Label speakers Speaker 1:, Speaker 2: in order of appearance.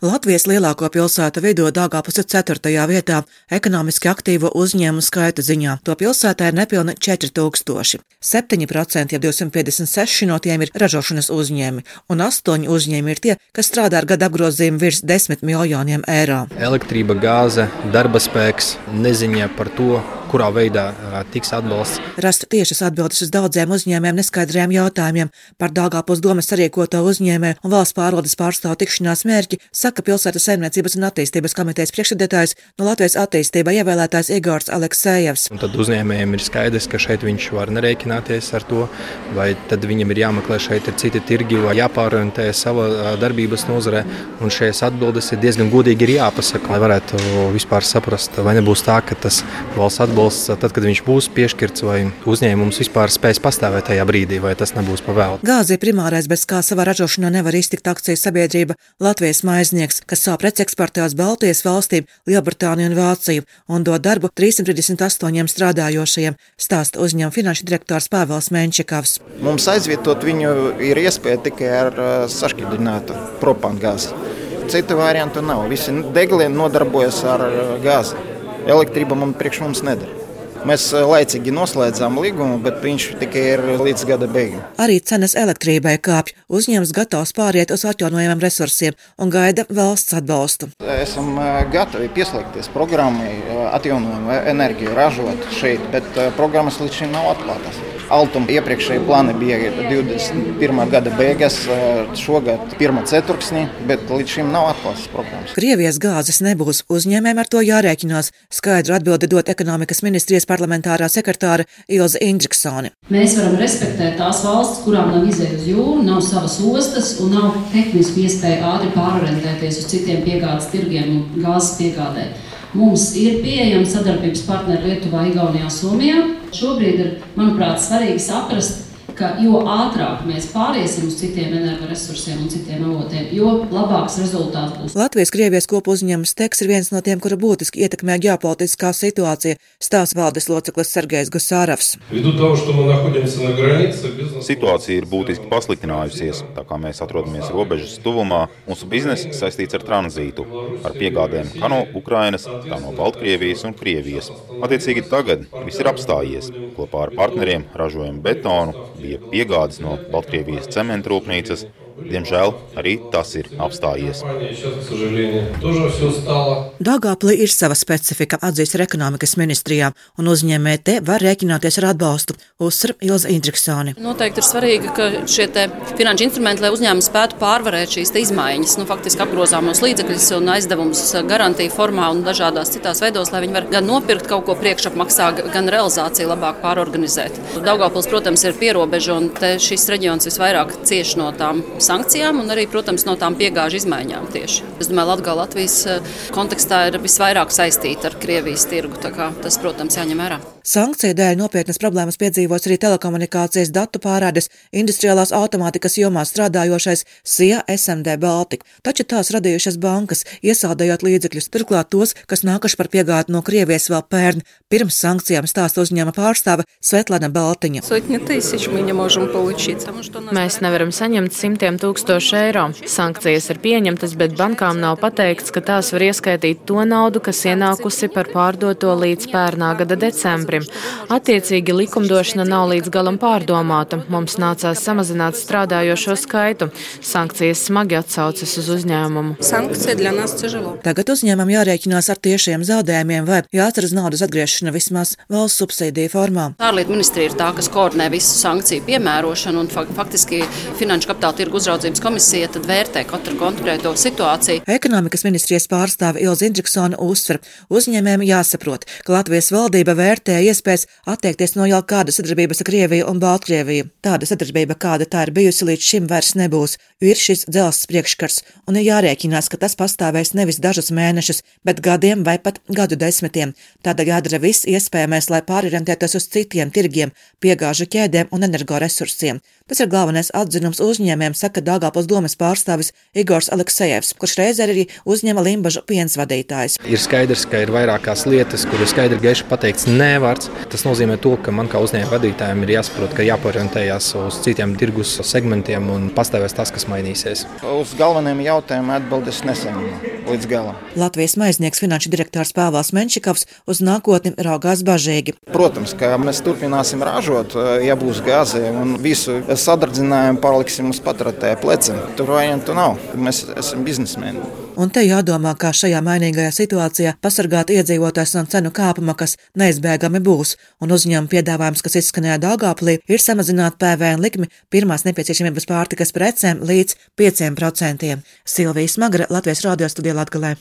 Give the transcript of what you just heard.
Speaker 1: Latvijas lielāko pilsētu vidū Dāngāpus ir 4. vietā ekonomiski aktīvo uzņēmumu skaita ziņā. To pilsētā ir nepilni 4000. 7% jau 256 no tiem ir ražošanas uzņēmumi, un 8 uzņēmumi ir tie, kas strādā ar gada apgrozījumu virs 10 miljoniem eiro.
Speaker 2: Elektrība, gāze, darba spēks, neziņa par to, kurā veidā tiks atbalsts.
Speaker 1: Rast tiešas atbildes uz daudziem uzņēmējiem neskaidriem jautājumiem par Dāngāpus domas sarīkoto uzņēmēju un valsts pārvaldes pārstāvu tikšanās mērķi saka pilsētas saimniecības un attīstības komitejas priekšsēdētājs no Latvijas attīstībā ievēlētājs Igors Aleksējevs.
Speaker 2: Un tad uzņēmējiem ir skaidrs, ka šeit viņš var nerēķināties ar to, vai tad viņam ir jāmeklē šeit ir citi tirgi vai jāpārorientē sava darbības nozare. Un šīs atbildes ir diezgan godīgi ir jāpasaka, lai varētu vispār saprast, vai nebūs tā, ka tas valsts atbalsts, tad, kad viņš būs piešķirts, vai uzņēmums vispār spēs pastāvēt tajā brīdī, vai tas nebūs pavēlts.
Speaker 1: Gāze ir primārais, bez kā savā ražošanā nevar iztikt akcijas sabiedrība Latvijas strādnieks, kas savu preci eksportē uz Baltijas valstīm, Lielbritāniju un Vāciju un dod darbu 338 strādājošajiem, stāsta uzņēmuma finanšu direktors Pāvils Menčikovs.
Speaker 3: Mums aizvietot viņu ir iespēja tikai ar sašķidrinātu propānu gāzi. Citu variantu nav. Visi degliem nodarbojas ar gāzi. Elektrība mums priekš mums nedara. Mēs eh, laicīgi noslēdzām līgumu, bet viņš tikai ir līdz gada beigām.
Speaker 1: Arī cenas elektrībai kāpj. Uzņēmums gatavs pāriet uz atjaunojumiem resursiem un gaida valsts atbalstu.
Speaker 3: Esam eh, gatavi pieslēgties programmai, eh, atjaunojumu enerģiju ražot šeit, bet programmas līdz šim nav atklātas. Altuma iepriekšējie plāni bija 21. gada beigās, šogad 1. ceturksnī, bet līdz šim nav atklātas programmas.
Speaker 1: Krievijas gāzes nebūs, uzņēmējiem ar to jārēķinās. Skaidru atbildi dot ekonomikas ministrijas parlamentārā sekretāra Ilza Indriksone.
Speaker 4: Mēs varam respektēt tās valstis, kurām nav izēja uz jūru, nav savas ostas un nav tehniski iespēja ātri pārorientēties uz citiem piegādes tirgiem un gāzes piegādē. Mums ir pieejama sadarbības partneri Lietuvā, Igaunijā, Somijā. Šobrīd ir, manuprāt, svarīgi saprast, ka jo ātrāk mēs pāriesim uz citiem energoresursiem un citiem avotiem, jo labāks rezultāts būs.
Speaker 1: Latvijas-Krievijas kopu uzņēmums Teks ir viens no tiem, kura būtiski ietekmē ģeopolitiskā situācija, stāsta valdes loceklis Sergejs Gusāravs.
Speaker 5: Situācija ir būtiski pasliktinājusies, tā kā mēs atrodamies robežas tuvumā. Mūsu biznesa saistīts ar tranzītu, ar piegādēm kā no Ukrainas, tā no Baltkrievijas un Krievijas. Attiecīgi tagad viss ir apstājies. Kopā ar partneriem ražojam betonu, bija piegādes no Baltkrievijas cementrūpnīcas. Diemžēl arī tas ir apstājies.
Speaker 1: Dāngāplī ir sava specifika, atzīst ar ekonomikas ministrijā, un uzņēmēji te var rēķināties ar atbalstu, uzsver Ilza Indriksāni.
Speaker 6: Noteikti ir svarīgi, ka šie finanšu instrumenti, lai uzņēmumi spētu pārvarēt šīs izmaiņas, nu, faktiski apgrozāmos līdzekļus un aizdevumus garantiju formā un dažādās citās veidos, lai viņi var gan nopirkt kaut ko priekšapmaksā, gan realizāciju labāk pārorganizēt. Daugāpils, protams, ir pierobeža, un šis reģions visvairāk cieš no tām sankcijām un arī, protams, no tām piegāžu izmaiņām tieši. Es domāju, Latvija Latvijas eh, kontekstā ir visvairāk saistīta ar Krievijas tirgu. Tas, protams, jāņem vērā.
Speaker 1: Sankciju dēļ nopietnas problēmas piedzīvos arī telekomunikācijas datu pārādes industriālās automātikas jomā strādājošais SIA SMD Baltica, taču tās radījušas bankas, iesaldējot līdzekļus, turklāt tos, kas nākuši par piegādi no Krievijas vēl pērn, pirms sankcijām stāsta uzņēma pārstāve Svetlana Baltiņa.
Speaker 7: Mēs nevaram saņemt simtiem tūkstošu eiro. Sankcijas ir pieņemtas, bet bankām nav pateikts, ka tās var ieskaitīt to naudu, kas ienākusi par pārdoto līdz pērnā gada decembrim. Attiecīgi likumdošana nav līdz galam pārdomāta. Mums nācās samazināt strādājošo skaitu. Sankcijas smagi atsaucas uz uzņēmumu.
Speaker 1: Tagad uzņēmumam jārēķinās ar tiešiem zaudējumiem vai jācer uz naudas atgriešanu vismaz valsts subsīdiju formā.
Speaker 6: Ārlietu ministrija ir tā, kas koordinē visu sankciju piemērošanu un faktiski Finanšu kapitāla tirgu uzraudzības komisija tad vērtē katru konkrēto situāciju.
Speaker 1: Ekonomikas ministrijas pārstāve Ilza Indriksona uzsver, uzņēmējiem jāsaprot, ka Latvijas valdība vērtē iespējas atteikties no jau kāda sadarbības ar Krieviju un Baltkrieviju. Tāda sadarbība, kāda tā ir bijusi līdz šim, vairs nebūs, ir šis dzelzs priekškars, un ir jārēķinās, ka tas pastāvēs nevis dažus mēnešus, bet gadiem vai pat gadu desmitiem. Tādēļ jādara viss iespējamais, lai pārorientētos uz citiem tirgiem, piegāžu ķēdēm un energoresursiem. Tas ir galvenais atzinums uzņēmējiem, saka Dāngāpils domas pārstāvis Igors Aleksejevs, kurš reizē arī uzņēma Limbažu piens vadītājs.
Speaker 2: Ir skaidrs, ka ir vairākas lietas, kur ir skaidri gaiši pateikts, nevar vērts. Tas nozīmē to, ka man kā uzņēmuma vadītājiem ir jāsaprot, ka jāporientējas uz citiem tirgus segmentiem un pastāvēs tas, kas mainīsies.
Speaker 3: Uz galvenajiem jautājumiem atbildes nesaņemu līdz galam.
Speaker 1: Latvijas maiznieks finanšu direktors Pāvils Menčikovs uz nākotni raugās bažīgi.
Speaker 3: Protams, ka mēs turpināsim ražot, ja būs gāze un visu sadardzinājumu paliksim uz patratēja pleciem. Tur variantu nav. Mēs esam biznesmeni.
Speaker 1: Un te jādomā, kā šajā mainīgajā situācijā pasargāt iedzīvotājs no cenu kāpuma, kas neizbēgami būs, un uzņēmuma piedāvājums, kas izskanēja Daugāplī, ir samazināt PVN likmi pirmās nepieciešamības pārtikas precēm līdz 5%. Silvijas Magra, Latvijas radio studijā Latgalē.